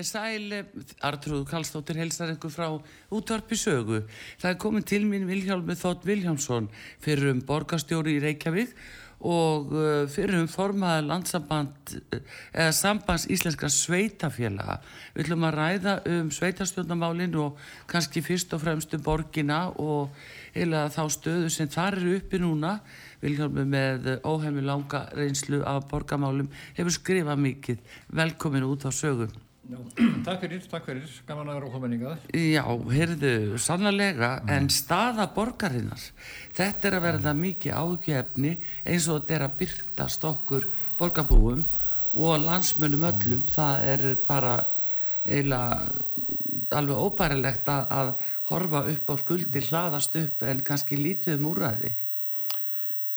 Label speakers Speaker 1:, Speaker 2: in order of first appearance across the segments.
Speaker 1: Komið þið sæl, Artrúð Kallstóttir helsar einhver frá útvarpi sögu. Það er komið til mín Vilhjálmur Þótt Vilhjálmsson fyrir um borgastjóri í Reykjavík og uh, fyrir um formaða landsamband eða sambands íslenska sveitafélaga. Við ætlum að ræða um sveitastjórnamálin og kannski fyrst og fremst um borgina og eða þá stöðu sem þar eru uppi núna. Vilhjálmur með óhefmi langa reynslu af borgamálum hefur skrifað mikið. Velkomin út á sögum.
Speaker 2: Já, takk fyrir, takk fyrir, gaman að vera á kominingað.
Speaker 1: Já, heyrðu, sannlega, mm. en staða borgarinnar, þetta er að verða mikið ágefni eins og þetta er að byrtast okkur borgarbúum og landsmönum öllum, það er bara eiginlega alveg óbærilegt að, að horfa upp á skuldi, hlaðast upp en kannski lítið um úræði.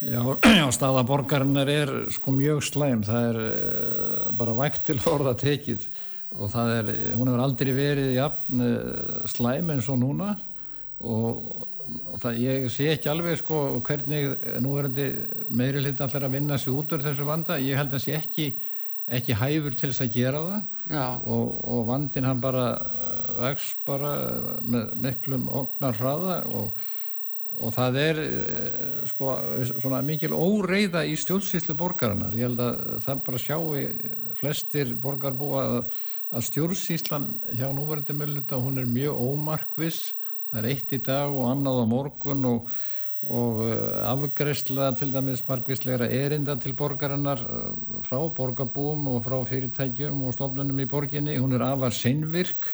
Speaker 2: Já, já, staða borgarinnar er sko mjög slæm, það er uh, bara vægt til orða tekið og það er, hún hefur aldrei verið jafn uh, slæm eins og núna. Og, og það, ég sé ekki alveg sko hvernig nú er þetta meiri hlut allar að vinna sér út úr þessu vanda, ég held að það sé ekki ekki hæfur til þess að gera það. Og, og vandin hann bara vex bara með miklum ognar hraða. Og og það er sko svona mikil óreiða í stjórnsýslu borgarinnar. Ég held að það bara sjáu flestir borgarbúa að að stjórnsýslan hjá núverandi möluta hún er mjög ómarkvis það er eitt í dag og annað á morgun og, og uh, afgreifsla til dæmis markvislegra erinda til borgarinnar uh, frá borgarbúum og frá fyrirtækjum og stofnunum í borginni, hún er afar sinnvirk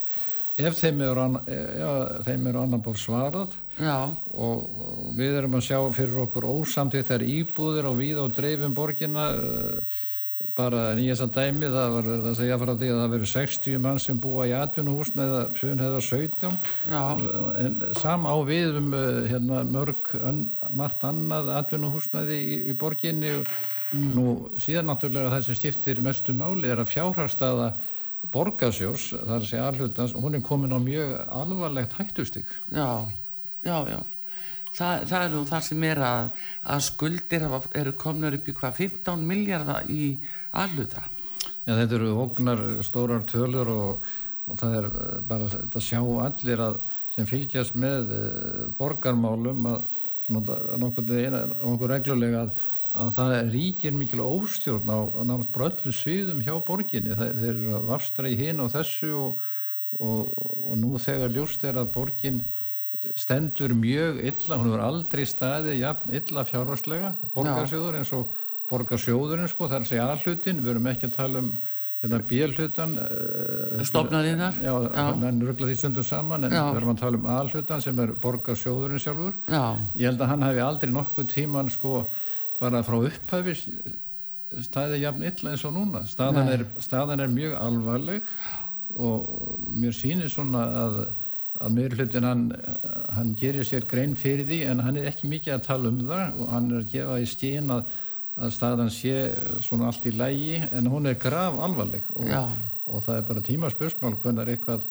Speaker 2: ef þeim eru ja, annar bór svarað. Já. og við erum að sjá fyrir okkur ósamtvíktar íbúðir á víð og dreifum borginna uh, bara nýjast að dæmi það var verið að segja frá því að það verið 60 mann sem búa í atvinnuhúsna eða 17 en sama á við um eh, hérna, mörg margt annað atvinnuhúsnaði í, í borginni. Mm. nú síðan náttúrulega það sem skiptir mestu máli er að það er að segja allutans hún er komin á mjög alvarlegt hættustík
Speaker 1: Já, já, já. Það, það er nú það sem er að, að skuldir eru komnur upp í hvað 15 miljardar í alluta.
Speaker 2: Já þetta eru hóknar stórar tölur og, og það er eh, bara að sjá allir að sem fylgjast með uh, borgarmálum að nokkur reglulega að, að það ríkir mikil óstjórn á náttúrulega bröllum sviðum hjá borginni. Það, þeir eru að varstra í hinn og þessu og, og, og nú þegar ljúst er að borginn stendur mjög illa, hún hefur aldrei staðið jafn illa fjárvarslega borgarsjóður eins og borgarsjóðurinn sko, það er að segja aðhlutin, við erum ekki að tala um hérna bílhlutan
Speaker 1: uh, stofnarinnar
Speaker 2: já, hann ruggla því stundum saman en já. við erum að tala um aðhlutan sem er borgarsjóðurinn sjálfur. Já. ég held að hann hefði aldrei nokkuð tíman sko bara frá upphæfi staðið jafn illa eins og núna. Staðan er, staðan er mjög alvarleg og mér sýnir svona að að meðurhlutin hann, hann gerir sér grein fyrir því en hann er ekki mikið að tala um það og hann er að gefa í stíðin að, að staðan sé svona allt í lægi en hún er grav alvarleg og, og það er bara tímaspörsmál hvernig eitthvað,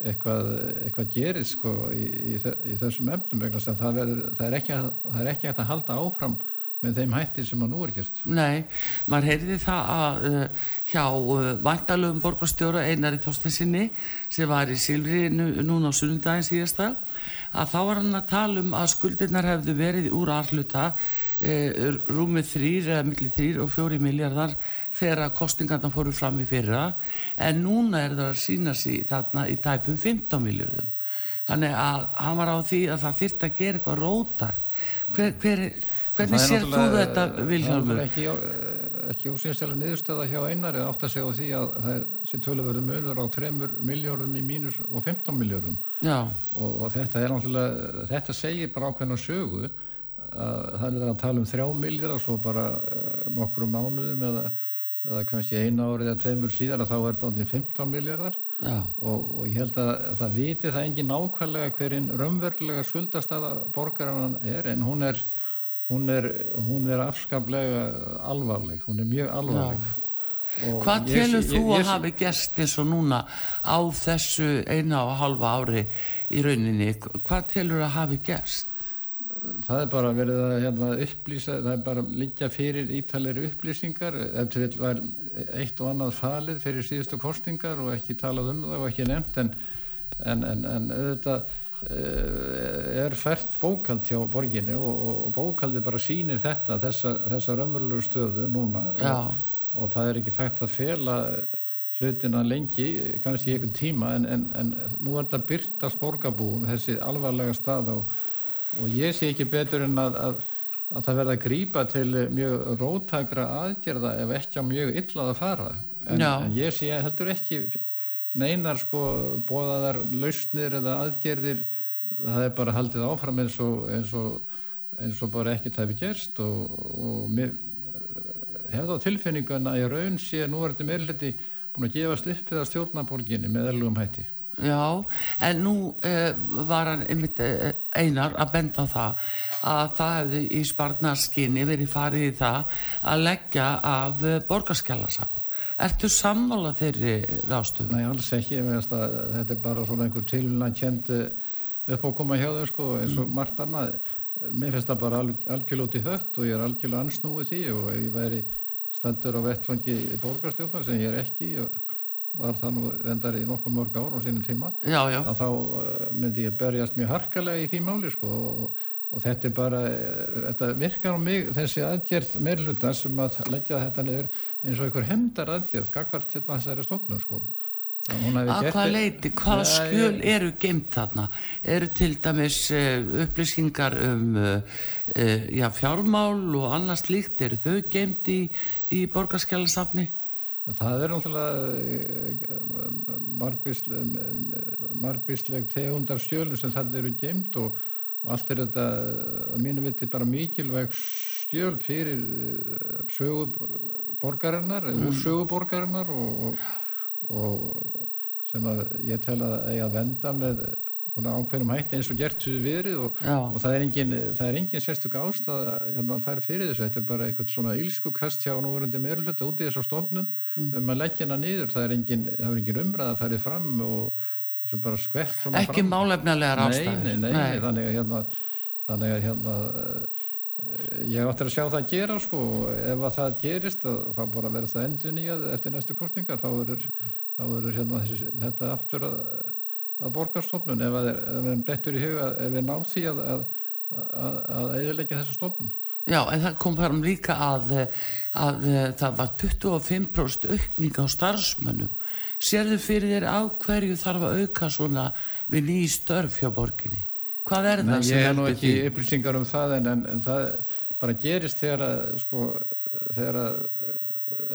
Speaker 2: eitthvað, eitthvað gerir sko í, í, í þessum efnum það er, það, er ekki, það er ekki hægt að halda áfram með þeim hættir sem að nú er gert.
Speaker 1: Nei, maður heyrði það að uh, hjá uh, vantalöfum borgarstjóra Einari Þorstensinni sem var í Silfri nú, núna á sunnundagin síðasta að þá var hann að tala um að skuldirnar hefðu verið úr alluta uh, rúmið þrýr eða millir þrýr og fjóri miljardar þegar kostingarna fóru fram í fyrra. En núna er það að sína sér þarna í tæpum 15 miljardum þannig að hann var á því að það þyrst að gera eitthvað rótagt hver, hver er Hvernig sér þú þetta, Vilhelmur?
Speaker 2: Ekki, ekki ósynstæðilega niðurstöða hjá einar eða átt að segja því að það er sér töluverðu munur á 3 miljórum í mínus og 15 miljórum og, og þetta er náttúrulega, þetta segir bara ákveðna sögu að það er að tala um 3 miljóra svo bara eh, nokkru mánuðum eða, eða kannski eina árið eða tveimur síðan að þá er þetta alveg 15 miljórar og, og ég held að, að það viti það engin nákvæmlega hverinn raunverulega skuldastæða borgarannan er en hún er hún er, hún er afskaplega alvarleg, hún er mjög alvarleg.
Speaker 1: Hvað telur þú ég, ég, að hafi gerst eins og núna á þessu eina og halva ári í rauninni, hvað telur að hafi gerst?
Speaker 2: Það er bara verið að hérna, upplýsa, það er bara líka fyrir ítalegri upplýsingar eftir þetta var eitt og annað falið fyrir síðustu kostingar og ekki talað um það og ekki nefnt en, en, en, en auðvitað er fært bókald hjá borginni og, og bókaldi bara sínir þetta þessa, þessa raunverulegu stöðu núna. Og, og það er ekki tægt að fela hlutina lengi kannski í einhvern tíma en, en, en nú er þetta byrtast borgarbúum þessi alvarlega stað og, og ég sé ekki betur en að, að, að það verða að grýpa til mjög rótækra aðgerða ef ekki á mjög illað að fara. En, en ég sé heldur ekki neinar sko bóðaðar lausnir eða aðgerðir það er bara haldið áfram eins og, eins og, eins og bara ekkert hefði gerst og, og mér hefði á tilfinningun að ég raun sé að nú er þetta meðliti búin að gefast upp við að stjórnaborginni með erlugum hætti.
Speaker 1: Já, en nú eh, var hann einmitt eh, einar að benda á það að það hefði í sparnarskinni verið farið í það að leggja af borgarskjálasafn. Ertu sammála þeirri rástuðu?
Speaker 2: Nei, alls ekki. Þetta er bara svona einhver tilvægna kjent upp á að koma hjá þau sko, eins og mm. margt annað. Mér finnst það bara alg, algjörlega út í hött og ég er algjörlega ansnúið því og ef ég væri standur á vettfangi í borgarstjóðnar sem ég er ekki, var það nú endar í nokkuð mörg ár á sínum tíma,
Speaker 1: já, já.
Speaker 2: að þá eh, myndi ég berjast mjög harkalega í því máli sko og og þetta er bara, þetta virkar á mig þessi aðgerð meirluta sem að leggja þetta niður eins og einhver hemdar aðgerð, gagvart hérna þessari stofnum sko.
Speaker 1: Að hvað leiti, hvaða skjöl eru geimt þarna? Eru til dæmis uh, upplýsingar um uh, já, fjármál og annars líkt, eru þau geimt í, í borgarskjálasafni?
Speaker 2: Það er náttúrulega margvísleg, margvísleg tegund af skjölum sem þarna eru geimt og og allt er þetta að mínu viti bara mikilvæg skjöl fyrir eh, söguborgarinnar mm. úr söguborgarinnar og, og, og sem að ég tel að eiga að venda með ákveðnum hætti eins og gert við verið og, og það er engin, engin sérstök ástað að hérna, færa fyrir þessu þetta er bara eitthvað svona ílskukast hjá núverandi meirulötu út í þessu stofnun mm. um að leggja hana niður, það er engin, engin umræð að færi fram og sem bara skvett svona
Speaker 1: ekki fram. málefnilegar ástæðir
Speaker 2: nei, nei, nei, þannig að hérna, þannig að hérna uh, ég áttir að sjá það að gera sko ef að það gerist þá bara verður það endur nýjað eftir næstu kostningar þá verður hérna, þetta aftur að, að borgarstofnun ef við erum dettur í huga ef við náðum því að að eðilegja þessa stofnun.
Speaker 1: Já, en það kom fram líka að, að, að það var 25% aukning á starfsmönnum Serðu fyrir þér á hverju þarf að auka svona við nýjum störf hjá borginni? Hvað er
Speaker 2: Nei,
Speaker 1: það
Speaker 2: sem heldur því? Ég hef nú ekki upplýsingar um það en, en, en það bara gerist þegar að, sko, þegar að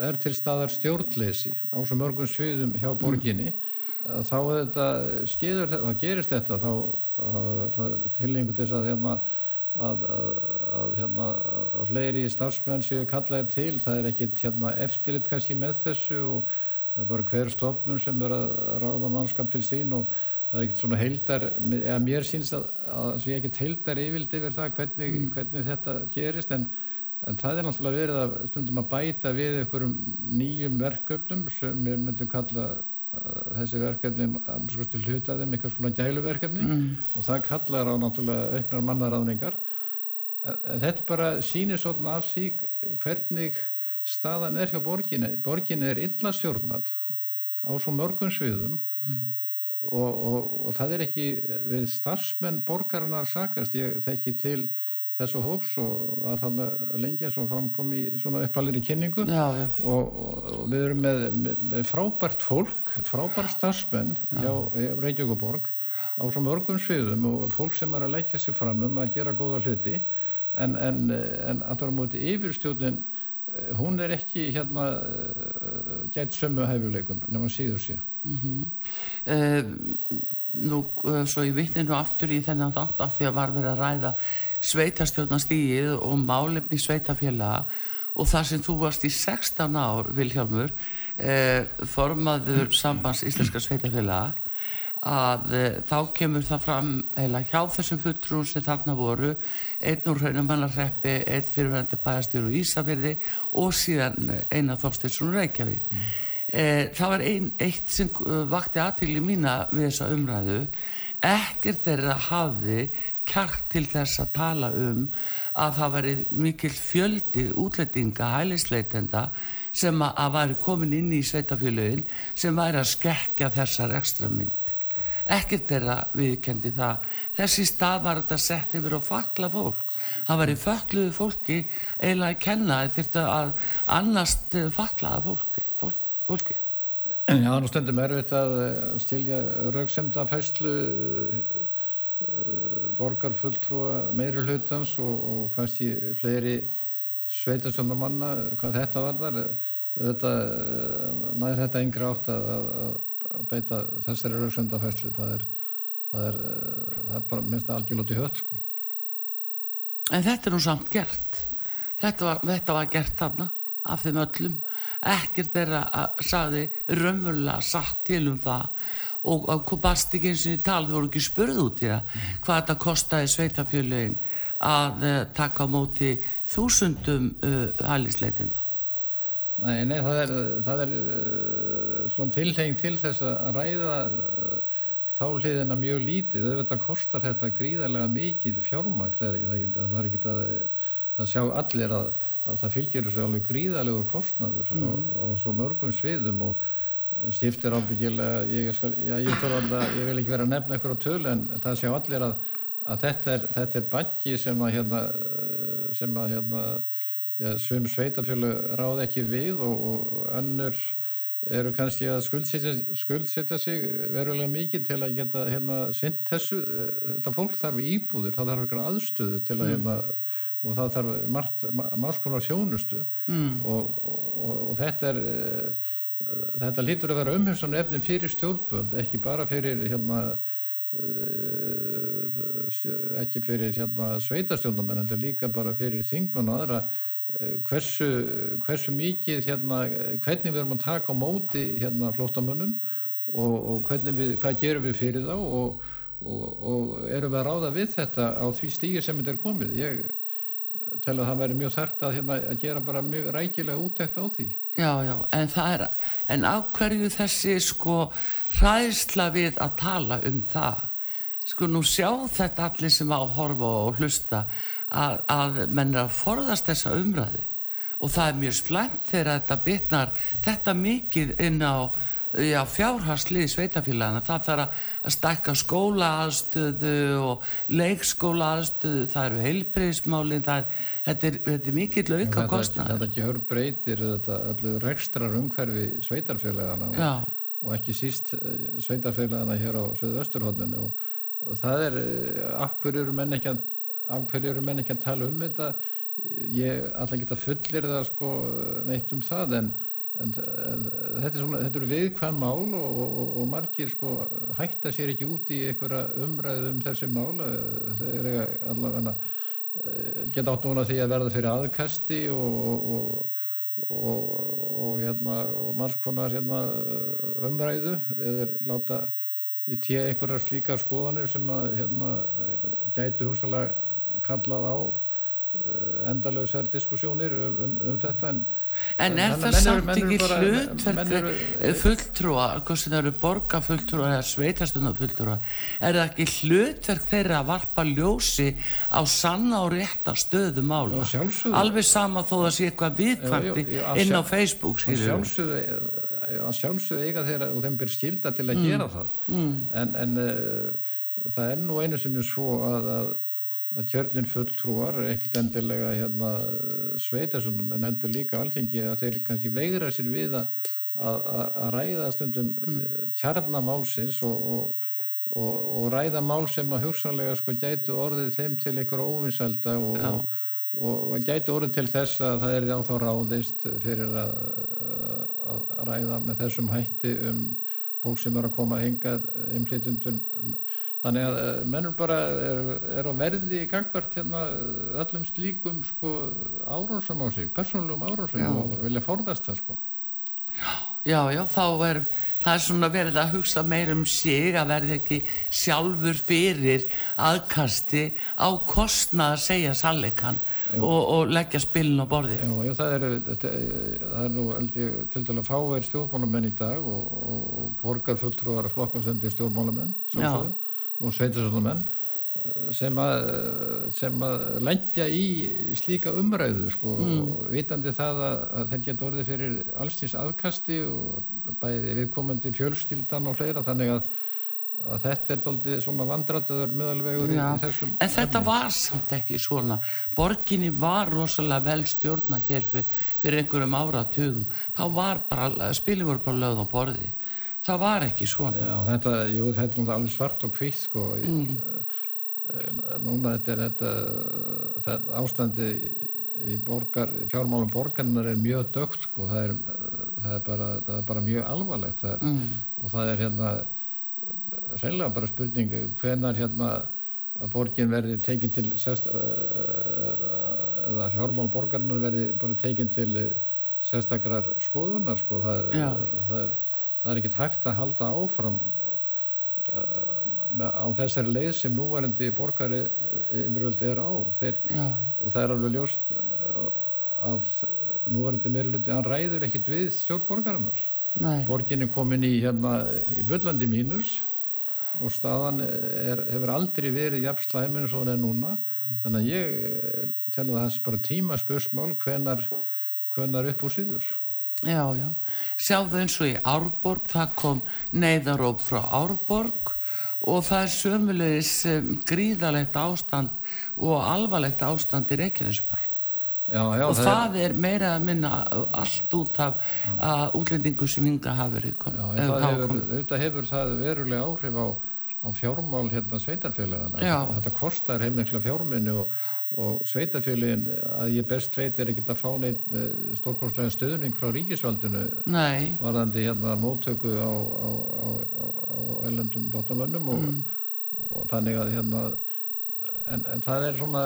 Speaker 2: er til staðar stjórnleysi á svo mörgum sviðum hjá borginni mm. þá þetta skeiður þá gerist þetta þá, þá tilhengu til þess að hérna að, að, að hérna fleiri starfsmenn séu kallaðir til það er ekkit hérna eftirlit kannski með þessu og það er bara hver stofnun sem er að ráða mannskap til sín og það er ekkert svona heildar, eða mér síns að það sé ekkert heildar yfild yfir það hvernig, mm. hvernig þetta gerist en, en það er náttúrulega verið að stundum að bæta við einhverjum nýjum verkefnum sem við myndum kalla uh, þessi verkefni, að til hluta þeim eitthvað svona gæluverkefni mm. og það kallar á náttúrulega auknar mannaráðningar þetta bara sýnir svona af því hvernig staðan er hjá borginni borginni er illa stjórnat á svo mörgum sviðum mm. og, og, og það er ekki við starfsmenn borgarna að sakast ég þekki til þessu hóps og var þarna lengi eins og framkom í svona uppalir í kynningu
Speaker 1: já, já.
Speaker 2: Og, og við erum með, með, með frábært fólk frábært starfsmenn hjá Reykjavík borg á svo mörgum sviðum og fólk sem er að leggja sér fram um að gera góða hluti en, en, en að það er mútið yfirstjóðin hún er ekki hérna uh, gætt sömu hæfuleikum nema síður sé mm -hmm.
Speaker 1: uh, Nú, uh, svo ég vittni nú aftur í þennan þátt af því að var verið að ræða sveitarstjórnastígið og málefni sveitafélaga og þar sem þú varst í 16 ár, Vilhjálmur formaður sambands íslenska sveitafélaga að e, þá kemur það fram heila hjá þessum fulltrún sem þarna voru einn úr hraunamannarreppi einn fyrirvændi bæastjóru Ísafjörði og síðan eina þóstinsson Reykjavíð mm. e, það var ein, eitt sem eh, vakti aðtili mína við þessa umræðu. Ekkert þeirra hafi kjart til þess að tala um að það væri mikil fjöldi útlætinga hælisleitenda sem að, að væri komin inn í sveitafélögin sem væri að skekja þessar ekstra mynd ekkert þeirra viðkendi það. Þessi stað var þetta sett yfir á fakla fólk. Það var í fakluðu fólki eiginlega að kenna þetta að annast faklaða fólki, fólk, fólki
Speaker 2: Já, nú stundum erfitt að stilja rauksemda fæslu eh, borgarfulltrúa meiri hlutans og, og kannski fleiri sveitasjónumanna hvað þetta var þar þetta næður þetta yngre átt að, að að beita þessari rauðsöndafæslu það er, það er, það er bara minnst algjörlóti höll sko.
Speaker 1: En þetta er nú samt gert. Þetta var, þetta var gert þarna af þeim öllum. Ekkert þeirra að saði raunverulega satt til um það. Og hvað barst ekki eins og í tal þau voru ekki spurð út í það hvað þetta kostiði sveitafjöluinn að uh, taka á móti þúsundum uh, hælisleitinda
Speaker 2: Nei, nei, það er, það er uh, svona tilheng til þess að ræða uh, þá hliðina mjög lítið, auðvitað kostar þetta gríðarlega mikið fjármakt, það er, er ekki að, það sjá allir að, að það fylgjur þessu alveg gríðarlegur kostnaður mm. og, og svo mörgum sviðum og stiftir ábyggilega, ég, skal, já, ég, alveg, ég vil ekki vera að nefna eitthvað á tölu en það sjá allir að, að þetta er, er baggi sem að hérna, sem að hérna ja, svum sveitafjölu ráð ekki við og, og önnur eru kannski að skuldsetja, skuldsetja sig verulega mikið til að geta hérna synd þessu, þetta fólk þarf íbúður, það þarf eitthvað aðstöðu til að mm. hérna og það þarf margt, margt konar sjónustu mm. og, og, og þetta er þetta lítur að vera umhengsan efni fyrir stjórnvöld, ekki bara fyrir hérna ekki fyrir hérna sveitastjórnum en líka bara fyrir þingmenn og aðra Eh, hversu, hversu mikið hérna, hvernig við erum að taka á móti hérna flótamönnum og, og hvernig við, hvað gerum við fyrir þá og, og, og erum við að ráða við þetta á því stígi sem þetta er komið? Ég tel að það væri mjög þart að, hérna, að gera bara mjög rækilega útækt á því.
Speaker 1: Já, já, en það er en á hverju þessi sko hræðsla við að tala um það? Sko nú sjá þetta allir sem á horfa og hlusta að, að menn er að forðast þessa umræði og það er mjög slæmt þegar þetta bitnar þetta mikið inn á já, fjárharslið sveitafélagana það þarf að stakka skóla aðstöðu og leikskóla aðstöðu, það eru heilbreyðismálin þetta, þetta er mikill auka kostnæður
Speaker 2: Þetta gjör breytir þetta öllu rekstrar umhverfi sveitarfélagana og, og ekki síst eh, sveitarfélagana hér á Söðu Östurhóllunni og, og það er, eh, akkur eru menn ekki að af hverju eru menn ekki að tala um þetta? Ég alltaf geta fullir það sko neitt um það en, en, þetta, er svona, þetta eru viðkvæm mál og, og, og margir sko hætta sér ekki út í einhverja umræðu um þessi mál. Það er allavega eh, geta átt núna því að verða fyrir aðkasti og, og hérna og margkonar hérna umræðu. Eða láta í tíu einhverjar slíkar skoðanir sem að hérna gætu húsalega kallað á endalösar diskussjónir um, um, um þetta en,
Speaker 1: en er það samt ekki hlutverk fulltrúa, hvað sem eru borgarfulltrúa eða sveitastunna fulltrúa er það ekki hlutverk þeirra að varpa ljósi á sanna og rétta stöðu mála alveg sama þó að sé eitthvað viðkvæmti inn á Facebook
Speaker 2: að sjálfsögðu, að sjálfsögðu eiga þeirra og þeim ber skilda til að mm. gera það mm. en, en uh, það er nú einu sinni svo að, að að kjörnin fulltrúar ekkert endilega hérna, sveitasundum en heldur líka alþengi að þeir kannski veigra sér við að, að, að ræða stundum mm. Eh, kjarnamálsins og, og, og, og ræða mál sem að hugsanlega sko gætu orðið þeim til einhverja óvinnselda og gætu orðið til þess að það er þá þá ráðist fyrir að, að ræða með þessum hætti um fólk sem er að koma hingað umflytjundum Þannig að eh, mennur bara er, er á verði í gangvart hérna öllum slíkum sko árásum á sig, persónulegum árásum já. og vilja forðast það sko.
Speaker 1: Já, já, þá er það er svona verið að hugsa meir um sig að verði ekki sjálfur fyrir aðkasti á kostnað að segja salleikann og, og leggja spilin á borði.
Speaker 2: Já, já, það er, þetta, það er nú aldrei til dæla fáir stjórnmálamenn í dag og, og borgarfulltrúðar flokkasöndir stjórnmálamenn, samsögðu og sveitarsánumenn sem að, sem að lendja í slíka umræðu sko, mm. og vitandi það að, að þeir geta orðið fyrir allstins aðkasti og bæði viðkomandi fjölstildan og fleira þannig að, að þetta er doldið svona vandrataður meðalvegur
Speaker 1: ja. í þessum En þetta var samt ekki svona borginni var rosalega vel stjórna hér fyrir, fyrir einhverjum áratugum þá var bara, spili voru bara lögð á borði það var ekki svona.
Speaker 2: Já, þetta, jú, þetta er alveg svart og kvitt sko. Mm. núna þetta er þetta, þetta ástandi í borgar, fjármálum borgarnar er mjög dögt sko. Það er, það er, bara, það er bara mjög alvarlegt það er, mm. og það er hérna reynilega bara spurning hvenar hérna að borgin verði tekinn til sérst, eða fjármál borgarnar verði bara tekinn til sérstakrar skoðunar sko. Það er, það er það er ekkert hægt að halda áfram uh, á þessari leið sem núvarandi borgari eh, yfirvöldi er á. Þeir, og það er alveg ljóst eh, að núvarandi meðluti hann ræður ekkit við stjórnborgarinnar borgin er komin í hérna í byllandi mínus og staðan er, hefur aldrei verið jafn slæminn svo en núna. Þannig að ég telur að það er bara tíma spursmál hvenar, hvenar upp úr síður
Speaker 1: Já, já. Sjáðu eins og í Árborg, það kom neyðaróp frá Árborg og það er sömulegis um, gríðalegt ástand og alvarlegt ástand í Reykjanesbæ. Já, já, og það, það er, er meira að minna allt út af útlendingu sem ynga hafa verið
Speaker 2: komið. Það hefur, það verulega áhrif á, á fjármál hérna sveitarfélagana. Þetta kostar heimleikla fjárminni og og sveitafjölin að ég best veit er ekkert að fá neitt eh, stórkostlega stöðning frá ríkisvaldinu
Speaker 1: Nei.
Speaker 2: varðandi hérna móttöku á, á, á, á ellendum blottamönnum og, mm. og þannig að hérna en, en það er svona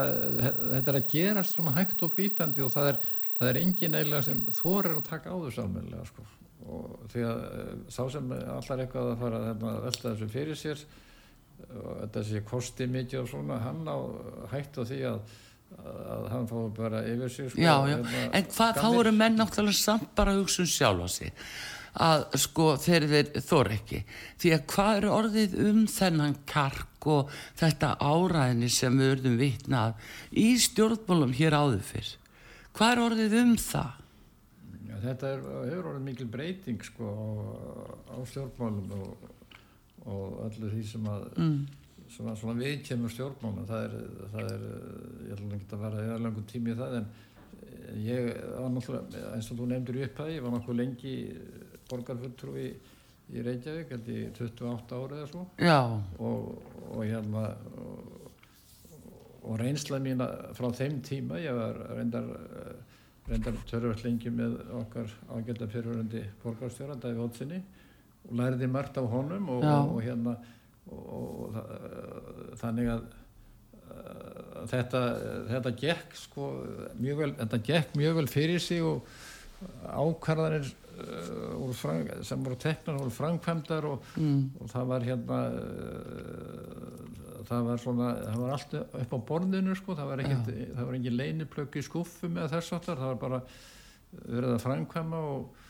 Speaker 2: þetta er að gerast svona hægt og bítandi og það er, það er engin eiginlega sem þorir að taka á þessu almenlega sko. og því að uh, sá sem allar eitthvað að fara að hérna, velta þessu fyrir sér sé kosti mikið og svona hann á hægt á því að að hann fá bara yfir sig
Speaker 1: sko, já, já. Hérna, en hvað þá eru menn náttúrulega samt bara hugsa um sjálfa sig að sko þeir þor ekki því að hvað eru orðið um þennan kark og þetta áræðinni sem við verðum vitnað í stjórnmálum hér áður fyrr hvað eru orðið um það?
Speaker 2: Já, þetta er, hefur orðið mikil breyting sko á, á stjórnmálum og og öllu því sem að mm. svona, svona við kemur stjórnmána það er, það er ég ætlum ekki að vera í aðlangum tími í það en ég var náttúrulega eins og þú nefndir upp að ég var náttúrulega lengi borgarfulltrúi í Reykjavík held í 28 ári eða svo og, og hérna og, og reynsla mín frá þeim tíma ég var reyndar reyndar törfart lengi með okkar ágæta fyrirhörandi borgarstjóra Daví Hótsinni og læriði margt af honum og, og, og hérna og, þannig að uh, þetta, þetta gekk sko mjög vel, þetta gekk mjög vel fyrir sig og ákvarðanir uh, sem voru teknar voru framkvæmdar og mm. það var hérna uh, það var svona, það var allt upp á borðinu sko, það var ekkert, það var engin leiniplögg í skuffum eða þess aftar, það var bara verið að framkvæma og,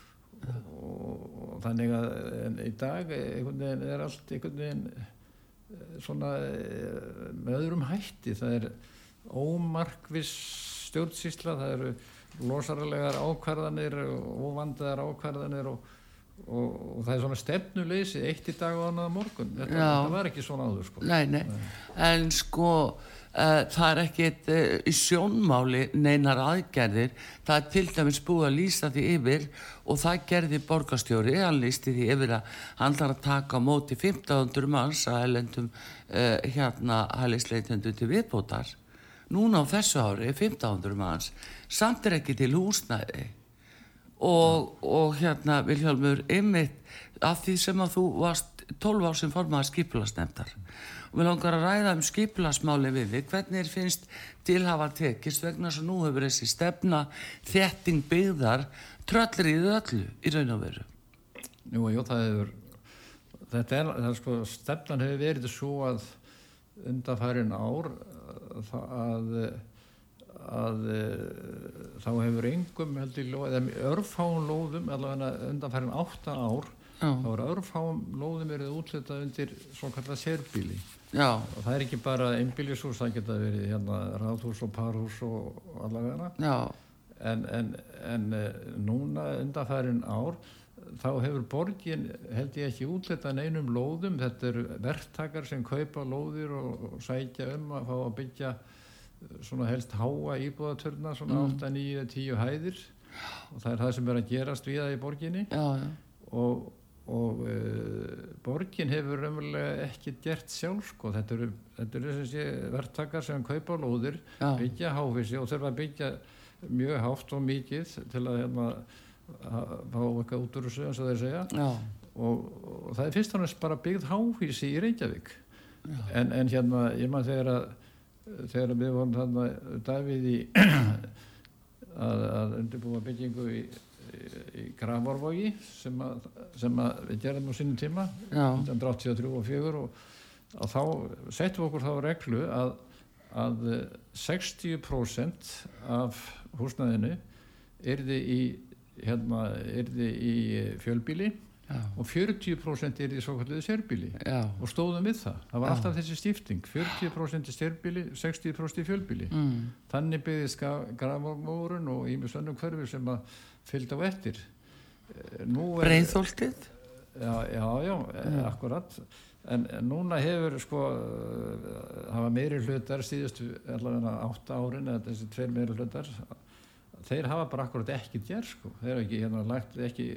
Speaker 2: og, þannig að í dag veginn er allt einhvern veginn eh, svona eh, með öðrum hætti, það er ómarkvis stjórnsísla, það eru losarlegar ákvarðanir og vandaðar ákvarðanir og og, og það er svona stefnuleysi eitt í dag og annað morgun þetta, þetta var ekki svona áður sko.
Speaker 1: nei, nei. En sko það er ekkit uh, í sjónmáli neinar aðgerðir. Það er til dæmis búið að lýsa því yfir og það gerði borgastjóri hann lýsti því yfir að hann þarf að taka móti 1500 manns að helendum uh, hérna hælisleitendu til viðbótar. Núna á þessu ári 1500 manns. Samt er ekki til húsnæði. Og, og hérna Vilhjálmur ymmit af því sem að þú varst 12 ár sem formaði skipilasnefndar og við langar að ræða um skipilasmáli við þig. Hvernig finnst tilhafa tekist vegna sem nú hefur þessi stefna þetting byggðar tröllir í öllu í raun og veru?
Speaker 2: Jú, jú, það hefur þetta er, það er sko, stefnan hefur verið svo að undanfærin ár að, að að uh, þá hefur engum eða örfáum lóðum allavega undanfærin 8 ár Þá er örfáum lóðum verið útlitað undir svona kallar sérbíli Já. og það er ekki bara einbílisús það geta verið hérna ráðhús og parhús og allavega. En, en, en uh, núna undanfærin ár þá hefur borgin held ég ekki útlitað neinum lóðum. Þetta eru verktakar sem kaupa lóðir og, og sækja um að fá að byggja svona helst háa íbúðatörna svona mm. 8, 9, 10 hæðir. Og það er það sem er að gerast við það í borginni. Já, já. og, og uh, borgin hefur raunverulega ekki gert sjálf sko. þetta eru, eru verktakar sem kaupa lóðir já. byggja háfísi og þurfa að byggja mjög háft og mikið til að hérna, fá eitthvað út úr þessu eins og þeir segja og, og það er fyrst og náttúrulega bara byggð háfísi í Reykjavík en, en hérna ég maður þegar að þegar við vorum þarna Davíð í að, að undirbúa byggingu í, í, Gravarvogi sem, að, sem að við gerðum á sínum tíma 1983 og 4 og að þá settum við okkur þá reglu að, að 60% af húsnæðinu erði í, hérna, í fjölbíli Já. og 40% er í svo kalliði sérbíli og stóðum við það. Það var Já. alltaf þessi stifting 40% í sérbíli, 60% í fjölbíli mm. þannig byggðist grafmórun og ímjög sönnum hverfi sem að fylgd á eftir.
Speaker 1: Eh, Breiðþóltið?
Speaker 2: Já, já, já, eh, akkurat. En núna hefur sko hafa meiri hlutar síðustu allavega átta árin eða þessi tveir meiri hlutar þeir hafa bara akkurat ekki gerð sko. Þeir hafa ekki hérna lagt ekki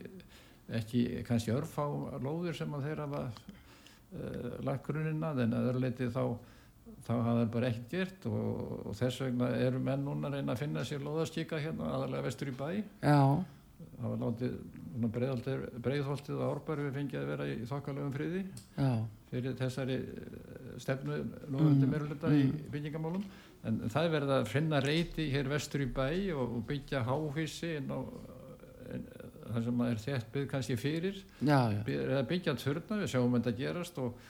Speaker 2: ekki kannski örfá lóðir sem að þeirra hafa uh, lagt grunnina en að öðruleiti þá þá hafa það bara ekkert gert og, og þess vegna eru menn núna að reyna að finna sér lóðaskika hérna aðalega vestur í bæ Já. það var látið breiðholtið og árbæri við fengið að vera í þokkalögum friði Já. fyrir þessari eh, stefnu núðandi mm. meirulita mm. í byggingamálum en það verða að finna reyti hér vestur í bæ og, og byggja háfísi inn á það sem er þett byggð kannski fyrir já, já. eða byggja törna, við sjáum þetta gerast og,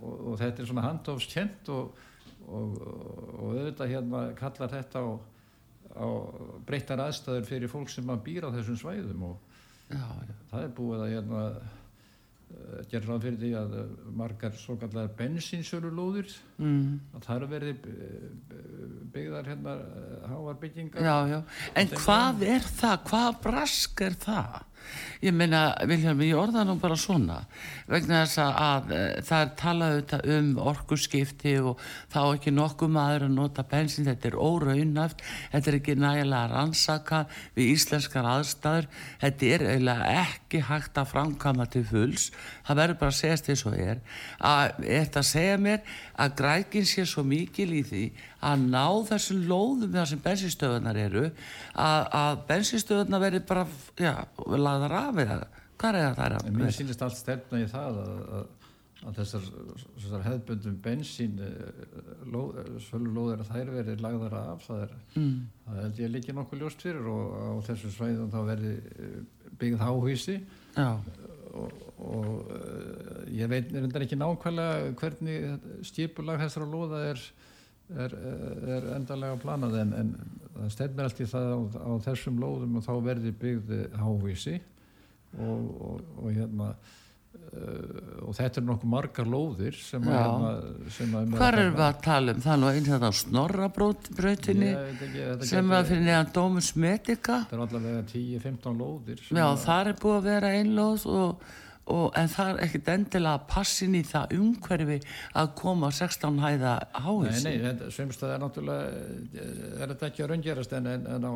Speaker 2: og, og þetta er svona handofskent og, og auðvitað hérna kallar þetta á, á breyttar aðstæður fyrir fólk sem að býra á þessum svæðum og það er búið að hérna Eh, gerði ráð fyrir því að eh, margar svo kallar bensinsölulóðir mm. að það eru verið byggðar hérna háar byggingar
Speaker 1: já, já. en hvað er það? hvað brask er það? Ég meina, Vilhelm, ég orða nú bara svona vegna þess að, að eh, það er talað um orkusskipti og þá ekki nokkuð maður að nota bensin, þetta er óraunæft þetta er ekki nægilega rannsaka við íslenskar aðstæður þetta er eiginlega ekki hægt að framkama til fulls, það verður bara að segast því svo er. Að þetta segja mér að grækin sé svo mikil í því að ná þessum lóðum þar sem bensinstöðunar eru að, að bensinstöðunar verður bara, já, lagðar af eða hvað er það
Speaker 2: að? Mér sýnist allt stefna í það að, að, að þessar, þessar hefðbundum bensín svölu lóðir að þær verið lagðar af það er, mm. það held ég líki nokkuð ljóst fyrir og á þessu svæðum þá verði byggð háhvísi og, og ég veit er ekki nákvæmlega hvernig skipulag þessara lóða er er, er endalega planað en, en það stefnir allt í það á, á þessum lóðum og þá verði byggði hávísi og, og, og hérna uh, og þetta er nokkuð margar lóðir sem að, hérna,
Speaker 1: sem að Hvar erum við að tala um? Það nú eins og þetta á snorrabrautinni sem að fyrir neðan Dómus Medica.
Speaker 2: Þetta er allavega 10-15 lóðir
Speaker 1: Já, þar er búið að vera einn lóð og Og, en það er ekkert endilega passin í það umhverfi að koma 16 hæða háis
Speaker 2: Nei, nei, svimstað er náttúrulega er þetta ekki að raungjerast en, en, en á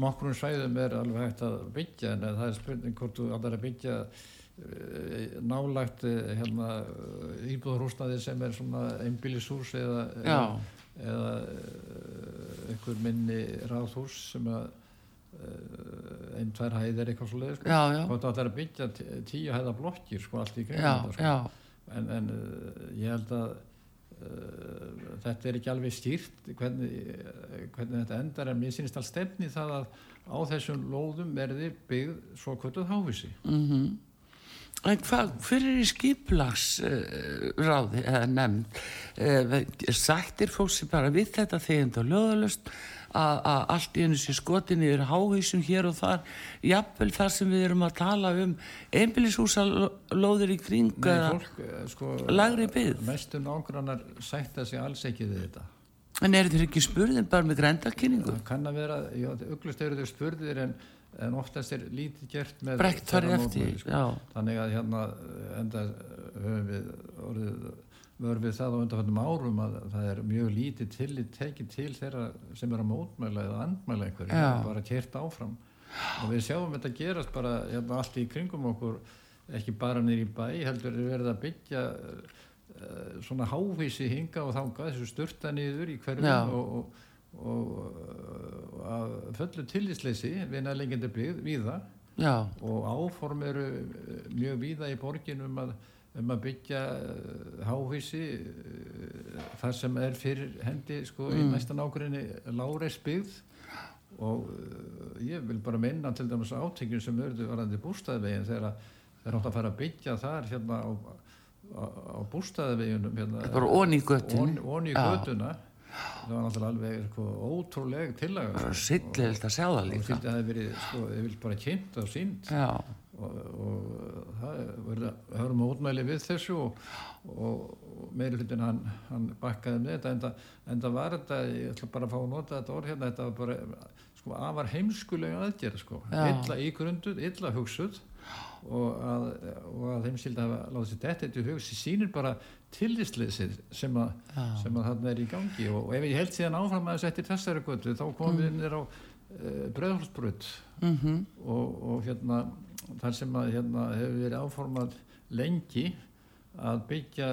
Speaker 2: nokkrum svæðum er alveg hægt að byggja en það er spurning hvort þú allar að byggja uh, nálagt hérna, íbúðarhúsnaði sem er svona einbílishús eða, eða, eða einhver minni ráðhús sem að Eh, einn, tvær hæðir eitthvað svo leið sko. og það er að byggja tíu hæða blokkir sko allt í kring sko. en, en uh, ég held að uh, þetta er ekki alveg stýrt hvernig, hvernig þetta endar en mér sínist alls stefni það að á þessum lóðum verði byggð svo kvölduð hávísi
Speaker 1: mm -hmm. En hvað, fyrir í skiplags uh, ráði eða nefnd sættir fólksi bara við þetta þegar það er löðalust að allt í hennu sé skotinni er háhísum hér og þar jafnvel þar sem við erum að tala um einbillishúsa lóður í kring
Speaker 2: fólk, eh, sko,
Speaker 1: lagri byggð
Speaker 2: mestum ángrannar sætta sig alls ekki við þetta
Speaker 1: en er þetta ekki spurðin bara með grændarkynningu?
Speaker 2: það kann að vera, já, auglust eru þau spurðir en, en oftast er lítið gert
Speaker 1: brekt farið eftir sko.
Speaker 2: þannig að hérna enda höfum við orðið vörfið það á undanfjöndum árum að það er mjög lítið tillit tekið til þeirra sem er að mótmæla eða andmæla einhverju, bara kert áfram. Og við sjáum þetta gerast bara hérna, allt í kringum okkur ekki bara nýri bæ, heldur við verðum að byggja uh, svona hávísi hinga og þanga þessu störta niður í hverjum og, og, og, og að föllu tillisleysi við nælengjandi byggð víða. Já. og áform eru mjög víða í borginum að um að byggja uh, hávísi uh, þar sem er fyrir hendi sko mm. í næstan ákveðinni láreis byggð. Og uh, ég vil bara minna til dæmis átengjum sem örðu varandi bústæðvegin þegar þeir átt að fara að byggja þar hérna á, á, á bústæðveginum hérna,
Speaker 1: bara onni í göttun
Speaker 2: onni í göttuna það var náttúrulega alveg sko, ótrúlega tillaga
Speaker 1: það var sittlegt að sjá það líka.
Speaker 2: og það hefði verið, sko, ég vil bara kynnt og sínt já og, og það verður mótmæli við þessu og, og meiri hlutin hann, hann bakkaði með þetta en það, en það var þetta, ég ætla bara að fá að nota þetta orð hérna, þetta var bara sko afar heimskulega aðgerð sko, illa ígrunduð, illa hugsuð og að, og að þeim sildi að láta sér þetta þetta hugsi sínir bara tillisleysið sem að, sem að þarna er í gangi. Og, og ef ég held síðan áfram að þess eftir þessari götu þá komum við mm. inn á uh, eh, bröðhólsbröð mm -hmm. og, og hérna þar sem að hérna, hefur verið áformað lengi að byggja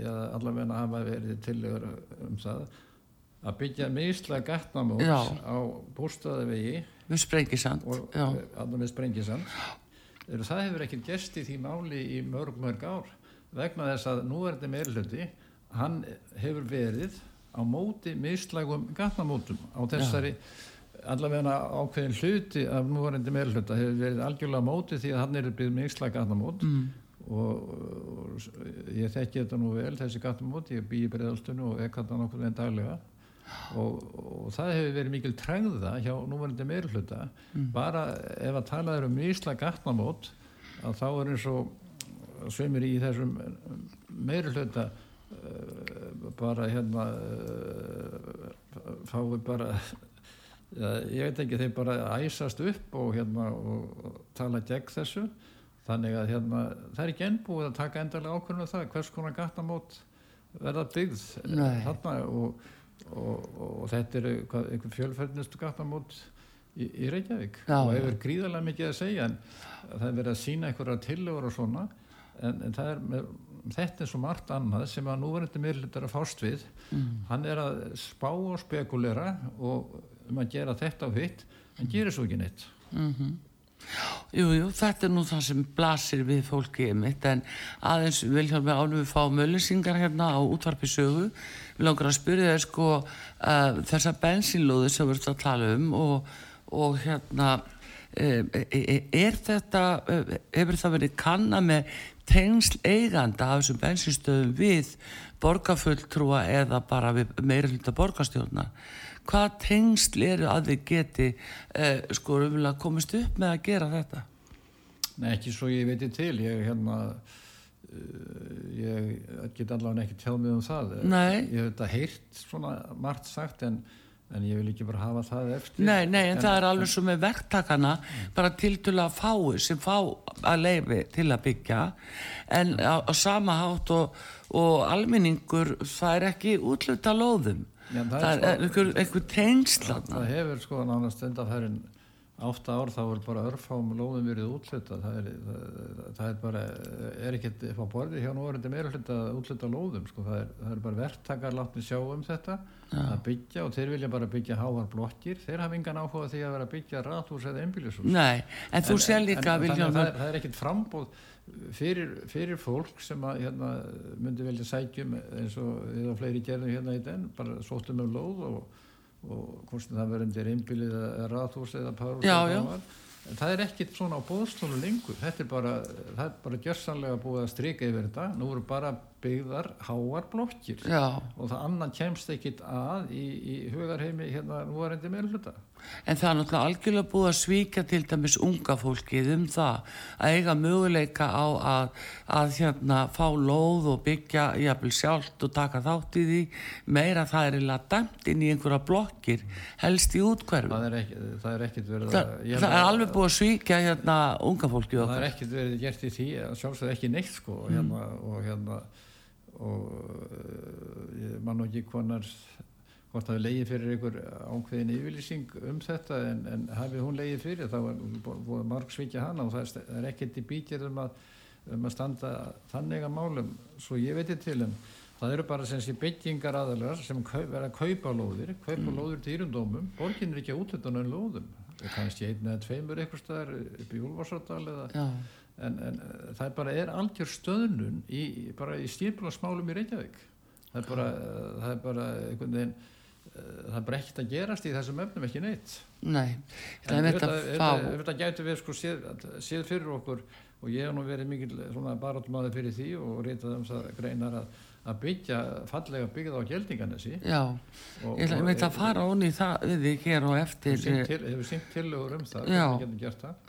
Speaker 2: já, allavega hafa verið tillegur um það að byggja meðsla gatnamót á bústaðavegi
Speaker 1: við sprengisand
Speaker 2: allavega við sprengisand. Það hefur ekkert gest í því máli í mörg mörg ár vegna þess að núverði meðluti hann hefur verið á móti meðslagum gatnamótum á þessari já allavega ákveðin hluti af núvarendi meðluta hefur verið algjörlega móti því að hann er byggð með ykslag gatnamót mm. og, og ég þekki þetta nú vel þessi gatnamót, ég bý í bregðalstunum og ekk þetta nokkur en daglega og, og það hefur verið mikil træða hjá núvarendi meðluta mm. bara ef að talaður um ykslag gatnamót að þá er eins og svömmir í þessum meðluta uh, bara hérna uh, fái bara ég veit ekki þeir bara æsast upp og, hérna, og tala gegn þessu. Þannig að hérna, það er ekki ennbúið að taka endarlega ákveðinu um það hvers konar gattamót verða byggð þarna og, og, og þetta er einhver fjölferðnistu gattamót í, í Reykjavík. Já, og hefur gríðarlega mikið að segja en það er verið að sína einhverja tillegur og svona en, en er með, þetta er svo margt annað sem að núverðandi miðlutar að fást við. Mm. hann er að spá og spekulera og um að gera þetta og hitt en gerir svo ekki neitt
Speaker 1: mm -hmm. Jú, jú, þetta er nú það sem blasir við fólki mitt en aðeins viljum við ánum við fá mölusingar hérna á útvarpi sögu við langar að spyrja þér sko uh, þessa bensínlóðu sem við erum að tala um og, og hérna uh, er þetta uh, hefur það verið kanna með tengsl eiganda af þessum bensinstöðum við borgarfulltrúa eða bara meira hluta borgarstjórna hvað tengsl eru að þið geti eh, sko umlega komist upp með að gera þetta?
Speaker 2: Nei, ekki svo ég veitir til. Ég hérna uh, ég get allavega ekki tjáð mig um það.
Speaker 1: Nei.
Speaker 2: ég hef þetta heyrt svona margt sagt en, en ég vil ekki bara hafa það eftir.
Speaker 1: Nei, nei, en, en það er alveg svo með verktakana bara til til að fái sem fá að leifi til að byggja. En á, á sama hátt og, og alminningur það er ekki útluta lóðum Já, það, það er sko, einhver, einhver tengsla
Speaker 2: það hefur sko nánast endafærin átta ár þá er bara örfám lóðum verið útluta það er, það, það er bara er ekkert upp á borði hjá nú er þetta meira hluta útluta lóðum sko. Það er, það er bara verktakar látni sjá um þetta Já. að byggja og þeir vilja bara byggja háar blokkir, þeir hafa engan áhuga því að vera að byggja rathús eða einbílisús
Speaker 1: Nei, en þú sér líka
Speaker 2: en, en, það, það er ekkert frambóð fyrir, fyrir fólk sem að hérna, myndi velja sækjum eins og eða fleiri gerðum hérna í den bara sóttum um lóð og, og hvort það verður einbilið eða rathús eða parús en það er ekkit svona á bóðstónu lengur. Þetta er bara, það er bara gjörsanlega búið að strika yfir þetta, nú eru bara byggðar háar blokkir.
Speaker 1: Já.
Speaker 2: og það annan kemst ekkit að í, í hugarheimi hérna nú er endi meðluta
Speaker 1: En það er náttúrulega algjörlega búið að svíka til dæmis unga fólkið um það að eiga möguleika á að, að hérna fá lóð og byggja jafnvel sjálft og taka þátt í því meira það er eiginlega dæmt inn í einhverja blokkir helst í útkverfu.
Speaker 2: Það er, ekki, það er ekkit verið
Speaker 1: að... Það, það er alveg búið að svíka hérna unga fólkið.
Speaker 2: Það er ekkit verið gert í því, sjálfsög ekki neitt sko og hérna mm. og hérna og ég man ekki konar hvort það leiði fyrir einhver ánkveðin yfirlýsing um þetta en, en hafið hún leiði fyrir þá búið marg svikja hana og það er ekkert í bíkir um að, um að standa þannig að málum svo ég veitir til en það eru bara sem sé byggingar aðalega sem verða að kaupa lóðir kaupa mm. lóðir til írundómum borgin er ekki að útlöta náðu lóðum. Kannski einn eða tveimur eitthvað staðar upp í Úlfarsárdal eða en, en það bara er algjör stöðnun í, bara í stýrbúlarsmálum í Reykjavík. Það er bara, það er bara einhvern veginn það er bara ekkert að gerast í þessum öfnum ekki neitt.
Speaker 1: Nei,
Speaker 2: það er þetta að fá Þetta gætu við sko séð, séð fyrir okkur og ég hef nú verið mikil barátumadur fyrir því og reytað um það greinar að, að byggja fallega byggða á gjeldinganessi
Speaker 1: Já, og, ég veit að fara onni það við þig hér og eftir
Speaker 2: Hefur syngt tilögur um það Já,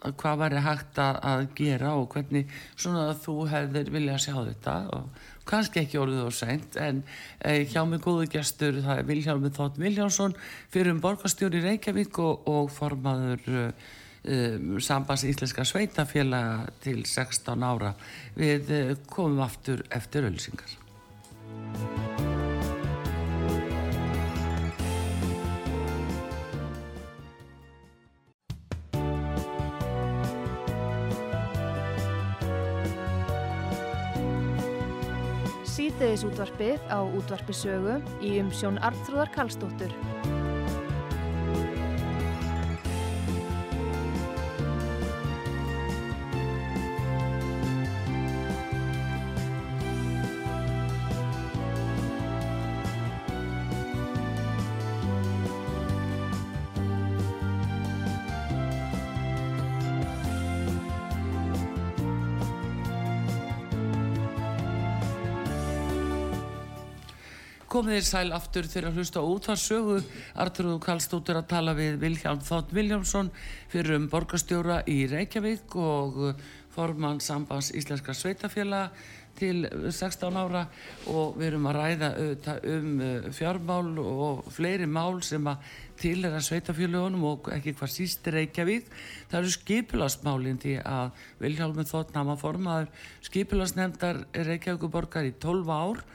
Speaker 1: hvað væri hægt að gera og hvernig svona að þú hefðir vilja sjá þetta og kannski ekki orðið og seint en eh, hjá mig góðu gestur það er Viljámi Þótt Viljánsson fyrir um borgastjóri Reykjavík og, og formaður eh, sambans íslenska sveitafélaga til 16 ára. Við eh, komum aftur eftir ölsingar
Speaker 3: síðdeðis útvarpið á útvarpisögu í umsjón Arnþróðar Karlsdóttur.
Speaker 1: Komið þér sæl aftur þegar að hlusta út þar sögu. Arturúðu Kallstóttur að tala við Vilhjálm Þátt Viljámsson fyrir um borgastjóra í Reykjavík og formann sambans Íslenska Sveitafjöla til 16 ára. Og við erum að ræða um uh, fjármál og fleiri mál sem að til er að Sveitafjöluunum og ekki hvað síst Reykjavík. Það eru skipilasmálinn því að Vilhjálm Þátt nama formaður skipilasnefndar Reykjavíkuborgar í 12 ár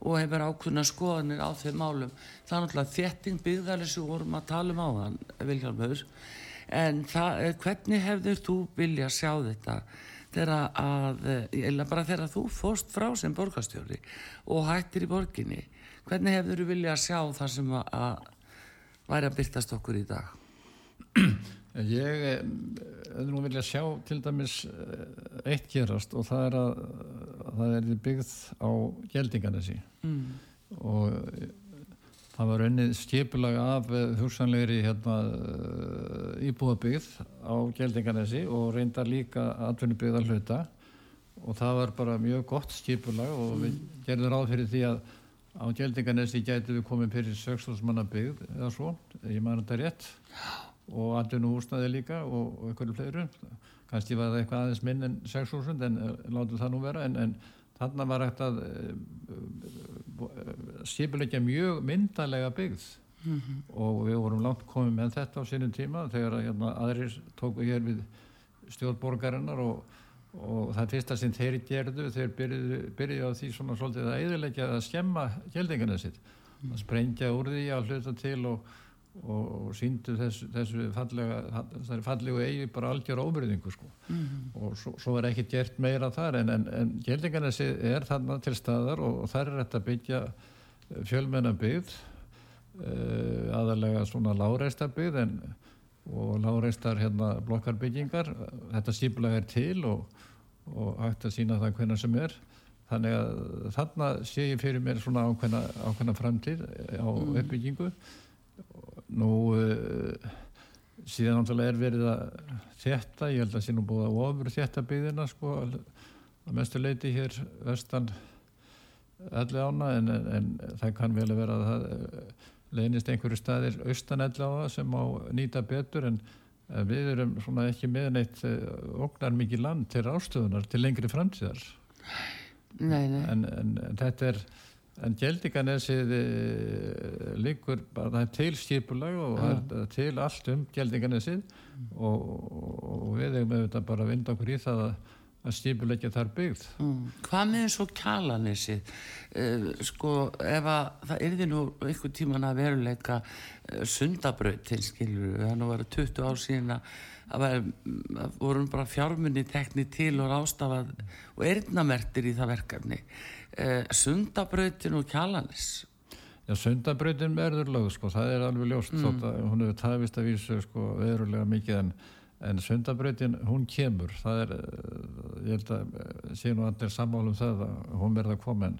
Speaker 1: og hefur ákveðna skoðanir á þeim málum. Það er náttúrulega þetting byggðarlega sem vorum að tala um á þann Vilhjálmur. En það, eh, hvernig hefur þú vilja sjá þetta þegar að eða eh, bara þegar þú fóst frá sem borgastjóri og hættir í borginni? Hvernig hefur þú vilja sjá það sem að, að væri að byrtast okkur í dag
Speaker 2: Ég er nú vilja sjá til dæmis eitt gerast og það er að, að það er byggð á geldinganesi mm. og það var önnið skipulag af hugsanlegri hérna, íbúðabyggð á geldinganesi og reyndar líka atvinnubyggðar hluta og það var bara mjög gott skipulag og mm. við gerðum ráð fyrir því að á Gjaldinganesi gætu við komið fyrir 6.000 manna byggð eða svo, ég maður þetta rétt og og húsnaði líka og, og einhverju fleiru kannski var það eitthvað aðeins minn en 6.000 en uh, látum það nú vera en, en þannig var hægt að uh, uh, skipulegja mjög myndalega byggð mm -hmm. og við vorum langt komið með þetta á sínum tíma þegar hérna, aðrir tóku hér við stjórnborgarinnar og og það fyrsta sem þeir gerðu þeir byrjuði, byrjuði á því svona svolítið að eðilegja að skemma gjeldingana sitt mm. að sprengja úr því að hluta til og, og, síndu þessu, þessu fallega fallegu eigi bara algjör óbyrðingu sko. mm. og svo, svo er ekki gert meira þar en, en, en gjeldingana sitt er þarna til staðar og, og þar er þetta byggja fjölmenna byggð uh, aðalega svona láreista byggð en og láreistar hérna blokkarbyggingar þetta síflag er til og, og hægt að sína það hvernig sem er þannig að þarna sé ég fyrir mér svona ákveðna, ákveðna framtíð á mm. uppbyggingu nú uh, síðan náttúrulega er verið að þetta, ég held að sé nú búið að ofur þetta byggðina sko að mestu leiti hér vestan allir ána en, en, en það kann vel að vera að það leynist einhverju staðir austanell á það sem á nýta betur en við erum svona ekki með neitt eh, oknar mikið land til ástöðunar til lengri framtíðar
Speaker 3: nei, nei.
Speaker 2: En, en, en þetta er en Gjaldinganessið eh, líkur bara það er til skipulag og ja. er til allt um Gjaldinganessið mm. og, og við hefum auðvitað bara vind okkur í það að að stípulegja þar byggð mm.
Speaker 1: Hvað með svo kalanisið uh, sko ef að það erði nú einhver tíman að veruleika uh, sundabrautin skilur það nú verið 20 ár síðan að það vorum bara fjármunni tekni til og ástafað og erðnamertir í það verkefni uh, sundabrautin og kalanis
Speaker 2: Já, sundabrautin verður lög sko, það er alveg ljóst mm. þótt að hún hefur tafist að vísu sko verulega mikið en en sundabrautin hún kemur það er, eh, ég held að eh, sé nú allir sammálum það að hún verða að koma en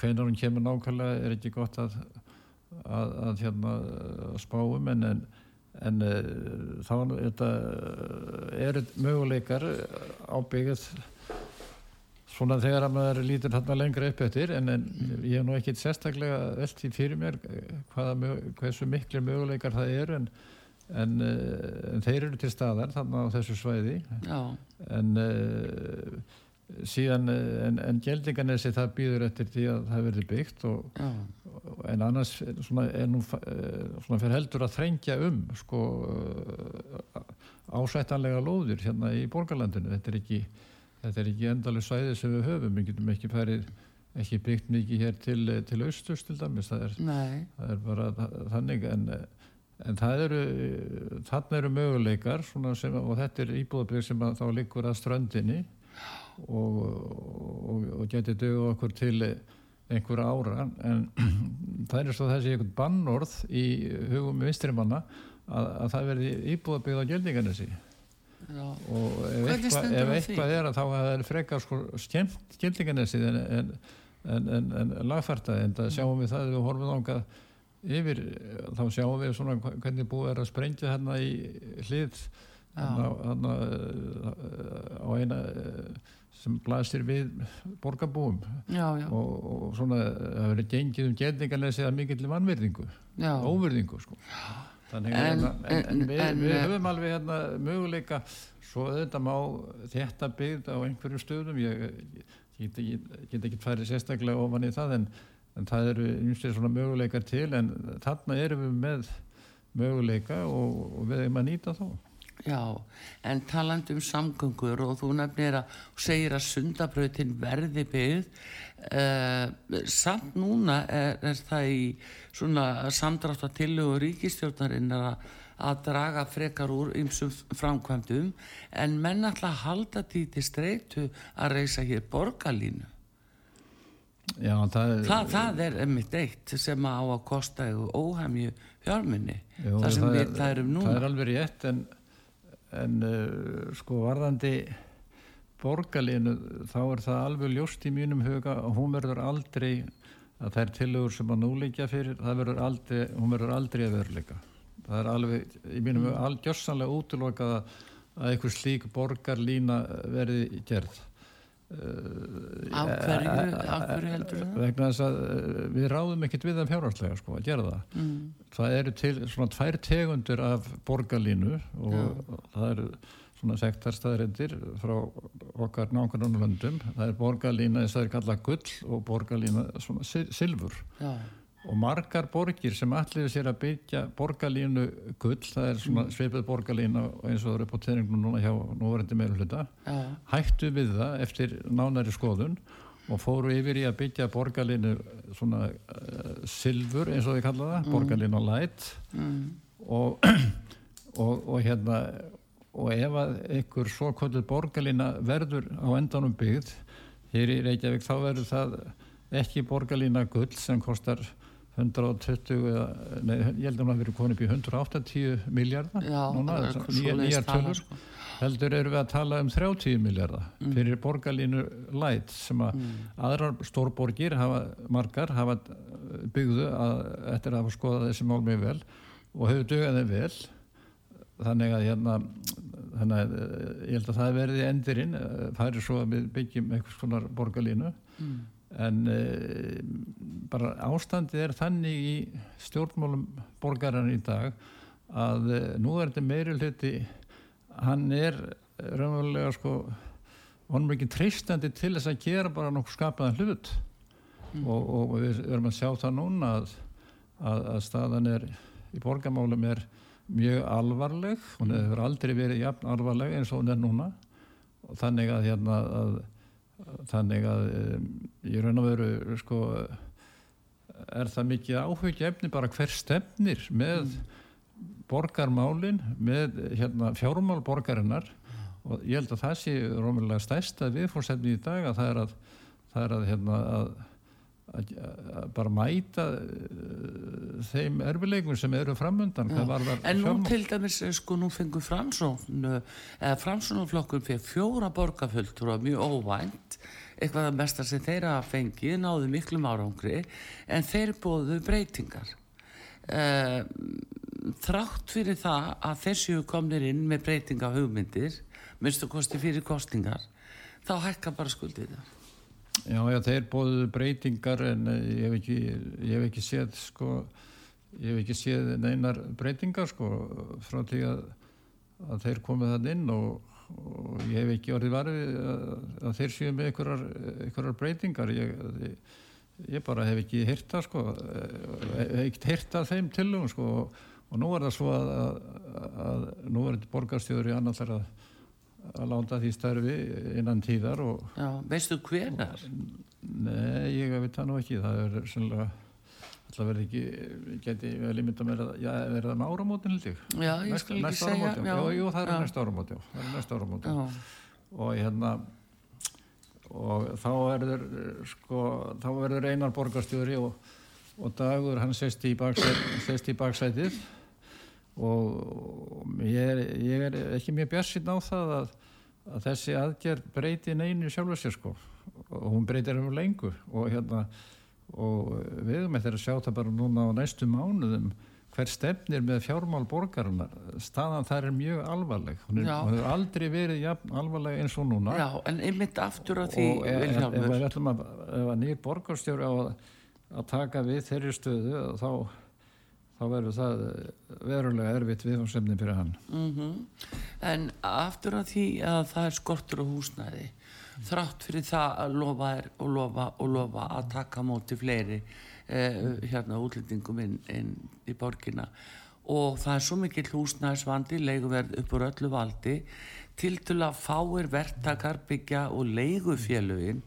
Speaker 2: hvenar hún kemur nákvæmlega er ekki gott að að, að hérna spáum en en, en eh, þá þetta, er möguleikar ábyggð svona þegar að maður lítur hérna lengra upp eftir en, en ég hef nú ekkit sérstaklega veldt í fyrir mér hvaða, hversu miklu möguleikar það eru en en, uh, en þeir eru til staðar þannig á þessu svæði.
Speaker 1: Já.
Speaker 2: en uh, síðan eh, en, Gjeldinganesi það býður eftir því að það verður byggt og, og, en annars svona, nú svona fyrir heldur að þrengja um sko ásættanlega lóður hérna í borgarlandinu. Þetta er ekki, ekki endalega svæði sem við höfum, við getum ekki færið ekki byggt mikið hér til, til austust til dæmis, það er, það er bara þannig. En en það eru þarna eru möguleikar sem, og þetta er íbúðabögg sem að, þá liggur að ströndinni og, og, og getur dögu okkur til einhverja ára. En það er svo þessi einhvern bannorð í hugum vinstrimanna að, að það verði íbúðabögg á gjöldingarnesi og ef eitthvað, ef eitthvað er að þá er það frekar sko skemmt gjöldingarnesi en, en, en, en lagfærta en það sjáum við það að við horfum ángað yfir þá sjáum við svona hvernig búið er að sprengja hérna í hlið hérna á eina sem blasir við borgarbúum.
Speaker 3: Já, já.
Speaker 2: Og, og svona það verið gengið um getningarleysi að mikill vannverðingu óverðingu sko þannig að en, en, en, við, við höfum alveg hérna möguleika. Svo auðvitað má þetta byggð á einhverju stöðum. Ég get ekki færið sérstaklega ofan í það en en það eru einstaklega svona möguleikar til en þarna erum við með möguleika og, og við erum að nýta þá
Speaker 1: Já, en taland um samgöngur og þú nefnir að segir að sundabrautin verði byggð uh, samt núna er, er það í svona samdrátt að tillögu ríkistjórnarinn að, að draga frekar úr ymsum framkvæmdum en menn alltaf halda því til streitu að reysa hér borgarlínu.
Speaker 2: Já, það,
Speaker 1: það, það er einmitt eitt sem á að kosta óhæmju fjármunni það sem við erum núna.
Speaker 2: það er alveg rétt en, en uh, sko varðandi borgarlinu þá er það alveg ljóst í mínum huga og hún verður aldrei að þær tillögur sem að núleikja fyrir það verður aldrei, hún verður aldrei að veruleika. Það er alveg, í mínum huga algjörsanlega útlokað að einhver slík borgarlína verði gerð
Speaker 1: Af hverju, af hverju heldur það?
Speaker 2: vegna þess að við ráðum ekkert við það fjárhagslega sko að gera það.
Speaker 1: Mm.
Speaker 2: það eru til svona tvær tegundur af borgarlínu og það eru svona sektar staðrindir frá okkar nákvæmlega löndum það er borgarlína þess að það er kallað gull og borgarlína svona sil- silfur.
Speaker 1: Já,
Speaker 2: og margar borgir sem allir sér að byggja borgarlínu gull, það er svona svipið borgarlína eins og það eru upp á tegningnum núna hjá núverandi meðluta
Speaker 1: já,
Speaker 2: hættu við það eftir nánari skoðun og fóru yfir í að byggja borgarlínu svona uh, silfur eins og þið kalla það, borgarlínu light.
Speaker 1: Mm,
Speaker 2: og, og, og hérna og ef að einhver svo kvöldur borgarlína verður á endanum byggð hér í Reykjavík þá verður það ekki borgarlína gull sem kostar 120 eða, nei, ég held að hún hafi verið konið upp í 180 miljardar núna, nýjar, nýjar tölur
Speaker 1: sko.
Speaker 2: heldur erum við að tala um 30 miljardar
Speaker 1: Mm.
Speaker 2: fyrir borgarlínu light sem að aðrar stórborgir hafa, margar hafa uh, byggðu að, eftir að hafa skoðað þessi mál mjög vel og hefur dugað þeim vel þannig að hérna þannig að uh, ég held að það verði endurinn uh, það er svo að við byggjum einhvers konar borgarlínu
Speaker 1: Mm.
Speaker 2: En uh, bara ástandið er þannig í stjórnmálum borgaran í dag að uh, nú er þetta meiri hluti hann er raunverulega sko honum ekki treystandi til þess að gera bara nokkuð skapaðan hlut. Og, og við erum að sjá það núna að, að, að staðan er í borgamálum er mjög alvarleg. Hún hefur aldrei verið jafn alvarleg eins og hún er núna. Og þannig að hérna að, þannig að í raun og veru sko er það mikið áhugja efni bara hver stefnir með borgarmálin með hérna, fjármál borgarinnar. Og ég held að það sé rómulega stærsta viðfórstefni í dag að það er að, það er að, hérna, að bara mæta uh, þeim erfileikum sem eru varðar
Speaker 1: En nú til dæmis, eh, sko, nú fengur framsón, eða framsónaflokkur fyrir fjóra borgarfulltur og mjög óvænt, eitthvað að mesta sem þeirra fengið, náðu miklum árangri, en þeir bóðu breytingar. Þrátt fyrir það að þessu komnir inn með breytinga hugmyndir, minnstu kosti fyrir kostningar, þá hækka bara skuldið það.
Speaker 2: Já, já, þeir bóðu breytingar en eh, ég hef ekki, ég hef ekki séð sko, ég hef ekki séð neinar breytingar sko frá því að, að þeir komið þann inn og, og ég hef ekki orðið varfið að, að þeir séu með einhverjar, breytingar. Ég, ég, bara hef ekki hýrta sko, eh, hef ekki hýrta þeim tillögum sko og, nú er það svo að, að, nú er þetta borgarstjóður í annars að að láta því starfi innan tíðar og
Speaker 1: Já, veistu hver það er?
Speaker 2: Nei, ég veit það nú ekki, það er sannlega, alltaf verði ekki, geti vel ímynda mér að, það með áramótin held ég?
Speaker 1: Já, ég skal ekki segja.
Speaker 2: áramót, já. Jú, það er næsta áramót, já, það er næsta áramót, já.
Speaker 1: Já,
Speaker 2: Og hérna, og þá verður, sko, þá verður einar borgarstjóri og, og dagur, hann í, sest í baksætið og ég er, ég er ekki mjög bjarsinn á það að, að þessi aðgerð breyti neinu sjálfur sér sko. Og hún breytir um lengur. Og hérna og við eftir að sjá það bara núna á næstu mánuðum hver stefnir með fjármál borgarinnar. Staðan þar er mjög alvarleg. Hún hefur aldrei verið jafn alvarleg eins og núna.
Speaker 1: Já, en einmitt aftur á því,
Speaker 2: og ef, við ætlum að, að nýr borgarstjóri á að, að taka við þeirri stöðu þá, þá verður það verulega erfitt viðfámsefni fyrir hann.
Speaker 1: Mm En aftur að því að það er skortur á húsnæði þrátt fyrir það að lofa er og lofa og lofa að taka móti fleiri eh, hérna útlendingum inn, inn í borgina. Og það er svo mikill húsnæðisvandi leiguverð upp úr öllu valdi til til að fáir verktakar byggja og leigufélögin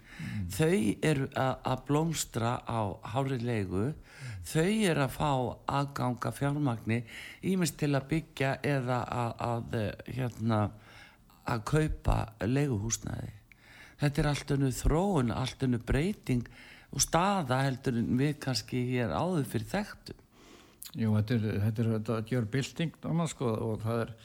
Speaker 1: þau eru að að blómstra á hári leigu. Þau eru að fá aðganga fjármagni ímest til að byggja eða að, að eh, hérna að kaupa leiguhúsnæði. Þetta er allt önnu þróun allt önnu breyting og staða heldur við kannski hér áður fyrir þekktum.
Speaker 2: Jú, þetta er, þetta er þetta gjör bylting annars sko og það er,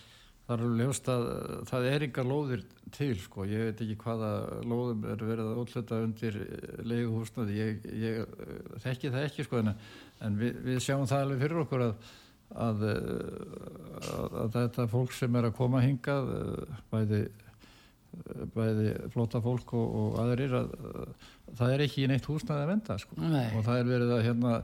Speaker 2: það er ljóst að það er yngar lóðir til sko, ég veit ekki hvaða lóðum er verið að útluta undir leiguhúsnaði, ég, ég þekki það ekki sko en, en við, við sjáum það alveg fyrir okkur að, að, að, að þetta fólk sem er að koma hingað bæði bæði flóta fólk og, og aðrir að, að það er ekki í neitt húsnaði að venda sko.
Speaker 1: Nei.
Speaker 2: og það er verið að hérna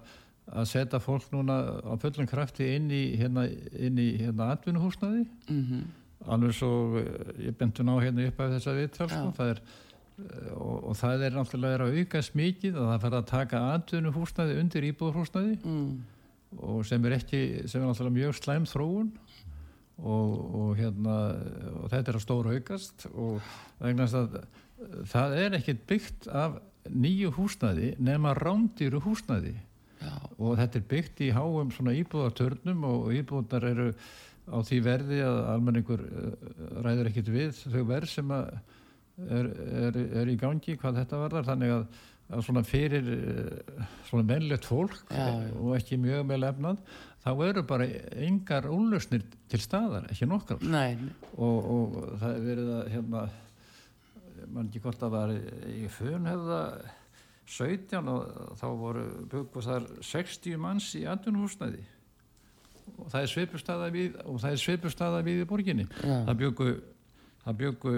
Speaker 2: að setja fólk núna á fullum krafti inn í hérna, inn í hérna atvinnuhúsnaði
Speaker 1: mm
Speaker 2: alveg svo eh, ég bentur ná hérna upp af þessa viðtal sko. Það er, eh, og, og það er náttúrulega að aukast mikið og það fer að taka atvinnuhúsnaði undir íbúðhúsnaði
Speaker 1: mm.
Speaker 2: og sem er ekki, sem er náttúrulega mjög slæm þróun og, og hérna og þetta er að stóra aukast og vegna þess að eh, það er ekkert byggt af nýju húsnaði nema rándýru húsnaði
Speaker 1: Já,
Speaker 2: og þetta er byggt í háum svona íbúðartörnum og íbúðar eru á því verði að almenningur eh, ræður ekkit við þau verð sem er, er, er í gangi hvað þetta varðar. Þannig að, að svona fyrir eh, svona mennlegt fólk
Speaker 1: Já, já.
Speaker 2: og ekki mjög með lefnað þá eru bara engar úrlausnir til staðar, ekki nokkar
Speaker 1: nei,
Speaker 2: og, og það er verið að hérna mann ekki hvort að var í funhefða 17 og þá voru byggu þar 60 manns í atvinnhúsnæði og það er svipustada við og það er svipustada við í borginni.
Speaker 1: Já.
Speaker 2: það byggu það byggu,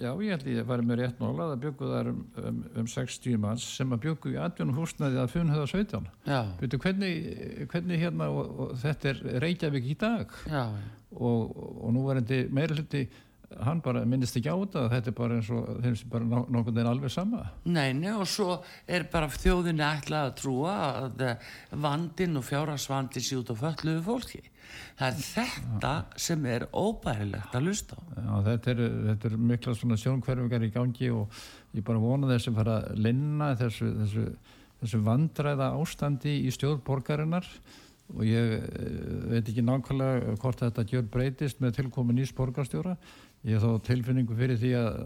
Speaker 2: já ég held ég að fara með rétt nóla, það byggu þar um, um, um 60 manns sem að byggu í atvinnhúsnæði að funhefða 17
Speaker 1: já,
Speaker 2: Veitu, hvernig, hvernig hérna og, og þetta er Reykjavík í dag?
Speaker 1: Já,
Speaker 2: og, og nú var þetta meira hluti hann bara minnist ekki á þetta þetta er bara eins og þeim sem bara nokkurn veginn alveg sama
Speaker 1: Nei, nei, og svo er bara þjóðinni ætlað að trúa að eh, vandinn og fjárhagsvandinn sé út á fölluðu fólki. Það er þetta sem er óbærilegt að lusta á.
Speaker 2: Já, þetta er, þetta er mikla svona sjónkverfingar í gangi og ég bara vona þessi fara að linna þessu, þessu, þessu vandræða ástandi í stjórn borgarinnar og ég eh, veit ekki nákvæmlega hvort þetta gjör breytist með tilkomin nýs borgarstjóra ég þó tilfinningu fyrir því að,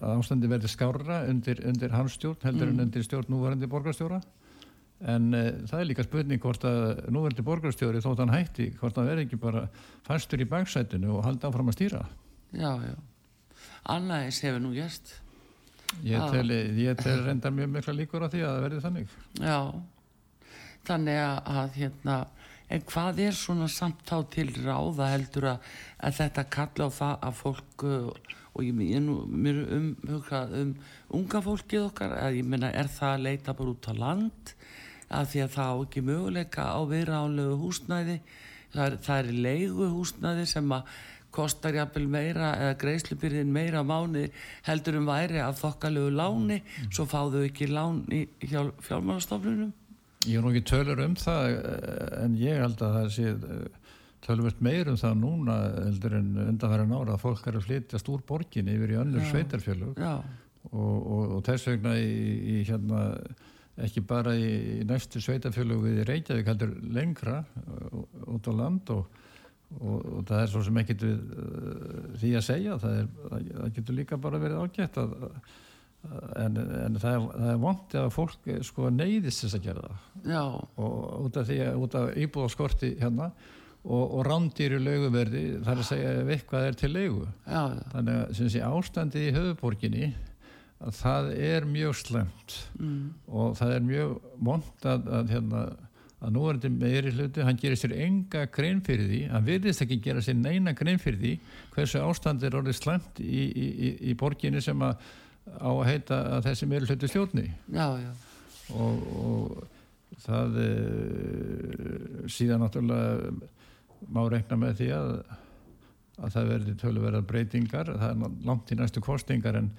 Speaker 2: að ástandi verði skárra undir, undir hans stjórn heldur en undir stjórn núvarandi borgarstjóra en uh, það er líka spurning hvort að núverandi borgarstjóri þótt hann hætti hvort hann verði ekki bara fastur í baksætinu og haldi áfram að stýra
Speaker 1: Já, já. Annaðis hefur nú gerst.
Speaker 2: Ég
Speaker 1: Já.
Speaker 2: tel, ég tel reynda mjög mikla líkur á því að það verði þannig.
Speaker 1: Já, þannig að hérna, en hvað er svona samtá til ráða heldur að, að þetta kalla á það að fólk uh, og ég, mér um, um unga fólkið okkar, að ég meina er það að leita bara út á land? Að því að það á ekki möguleika á viðránlegu húsnæði, það er, það er leigu húsnæði sem að kostar jafnvel meira eða greiðslubyrðin meira á mánu heldur um væri af þokkalegu láni. Svo fáðu ekki lán í hjá fjármálastofnunum
Speaker 2: Ég er nú ekki tölur um það eh, en ég held að það sé eh, tölvert meir um það núna heldur en undanfæra nára að fólk er að flytjast úr borginni yfir í önnur sveitarfjölug og, og, og þess vegna í, í hérna ekki bara í, í næstu sveitarfjölug við Reykjavík heldur lengra uh, út á land og, og, og það er svo sem ekkert við því að segja það, er, það, getur líka bara verið ágætt að en, en það, er, það er vant að fólk eh, sko neyðist þess að gera það.
Speaker 1: Já,
Speaker 2: og út af því að út af íbúðaskorti hérna og, og rándýri lauguverði þar að segja ef eitthvað er til
Speaker 1: já,
Speaker 2: þannig að sem sé ástandið í höfuborginni að það er mjög slemt
Speaker 1: mm,
Speaker 2: og það er mjög vond að, að, hérna, að nú er þetta meiri hluti, hann gerir sér enga grein fyrir því, hann virðist ekki gera sér neina grein fyrir því hversu ástand er orðið slemt í, í, í, í borginni sem að á að heita að þessi meiri hluti stjórni.
Speaker 1: Já, já,
Speaker 2: og, og það e, síðan náttúrulega má rekna með því að að það verði töluverðar breytingar. Það er langt í næstu kostingar en,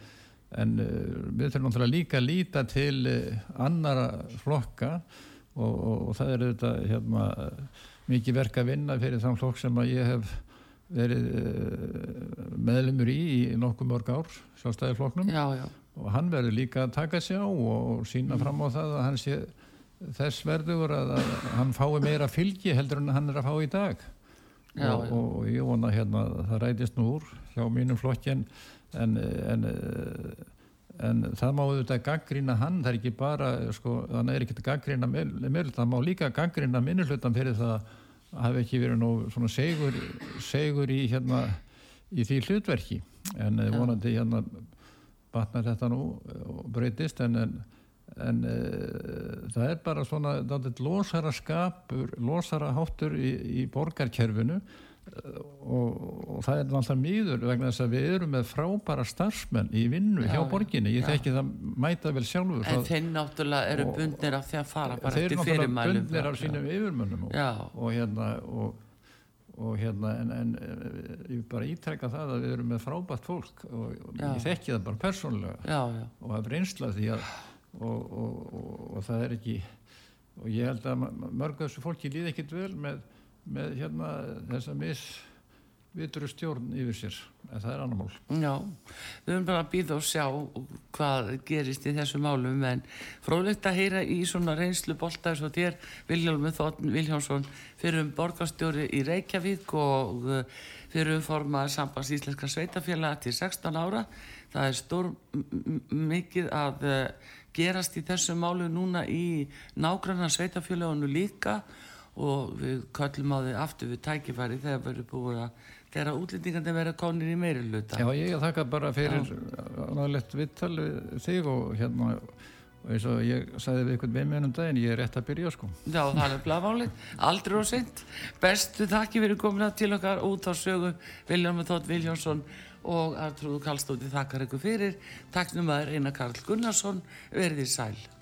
Speaker 2: en e, við þurfum náttúrulega líka að líta til e, annara flokka og, og, og það er þetta hérna, mikið verk að vinna fyrir þann flokk sem að ég hef verið e, meðlumur í í nokkuð mörg ár
Speaker 1: já,
Speaker 2: og hann verður líka að taka sig á og sína fram á það að hann sé þess verður að, að hann fái meira fylgi heldur en hann er að fá í dag.
Speaker 1: Já,
Speaker 2: og,
Speaker 1: já.
Speaker 2: og, ég vona hérna að það rætist nú úr hjá mínum flokki en, en, en, það má auðvitað gaggrýna hann það er ekki bara, sko, þannig er ekki að gaggrýna meðlut, það má líka gaggrýna minnulutan fyrir það hafi ekki verið nú svona segur, segur í hérna í því hlutverki en Já. vonandi hérna batnar þetta nú og breytist en, en, en e, það er bara svona losara skapur, losara háttur í, í borgarkerfinu og, og það er alltaf mýður vegna þess að við erum með frábæra starfsmenn í vinnu já, hjá borginni. Ég þekki það mæta vel sjálfur
Speaker 1: en þeir náttúrulega eru bundnir af því að fara bara eftir fyrirmælum.
Speaker 2: þeir eru náttúrulega bundnir af sínum yfirmönnum og, og hérna og, og hérna en, en ég bara ítrekka það að við erum með frábært fólk og ég þekki það bara persónlega
Speaker 1: já,
Speaker 2: og það er einslað því að og það er ekki og ég held að mörg þessu fólki líði ekkit vel með með hérna þessa misvituru stjórn yfir sér. En það er annar mál.
Speaker 1: Já, við höfum bara að býða og sjá hvað gerist í þessu málum en fróðlegt að heyra í svona reynslu bolta eins og þér Viljálfur Þóttn Viljánsson fyrir um borgarstjóri í Reykjavík og uh, fyrir um formað sambans íslenska sveitafélag til 16 ára. Það er stór mikið að uh, gerast í þessu málu núna í nágrannar sveitafélagunum líka. Og við kallum á því aftur við tækifæri þegar við erum búin að þegar útlendingandi verða konir í meiri luta
Speaker 2: Já, ég þakka bara fyrir náðilegt vittal þig og hérna og eins og ég sagði við einhvern veginn um daginn, ég er rétt að byrja sko.
Speaker 1: Já, það er bláfálið, aldrei og sent bestu takki fyrir komina til okkar út á sögu Vilján Þótt Viljánsson og Artrúðu Kallstóti þakkar ykkur fyrir. Takknum að Einar Karl Gunnarsson. Verðið sæl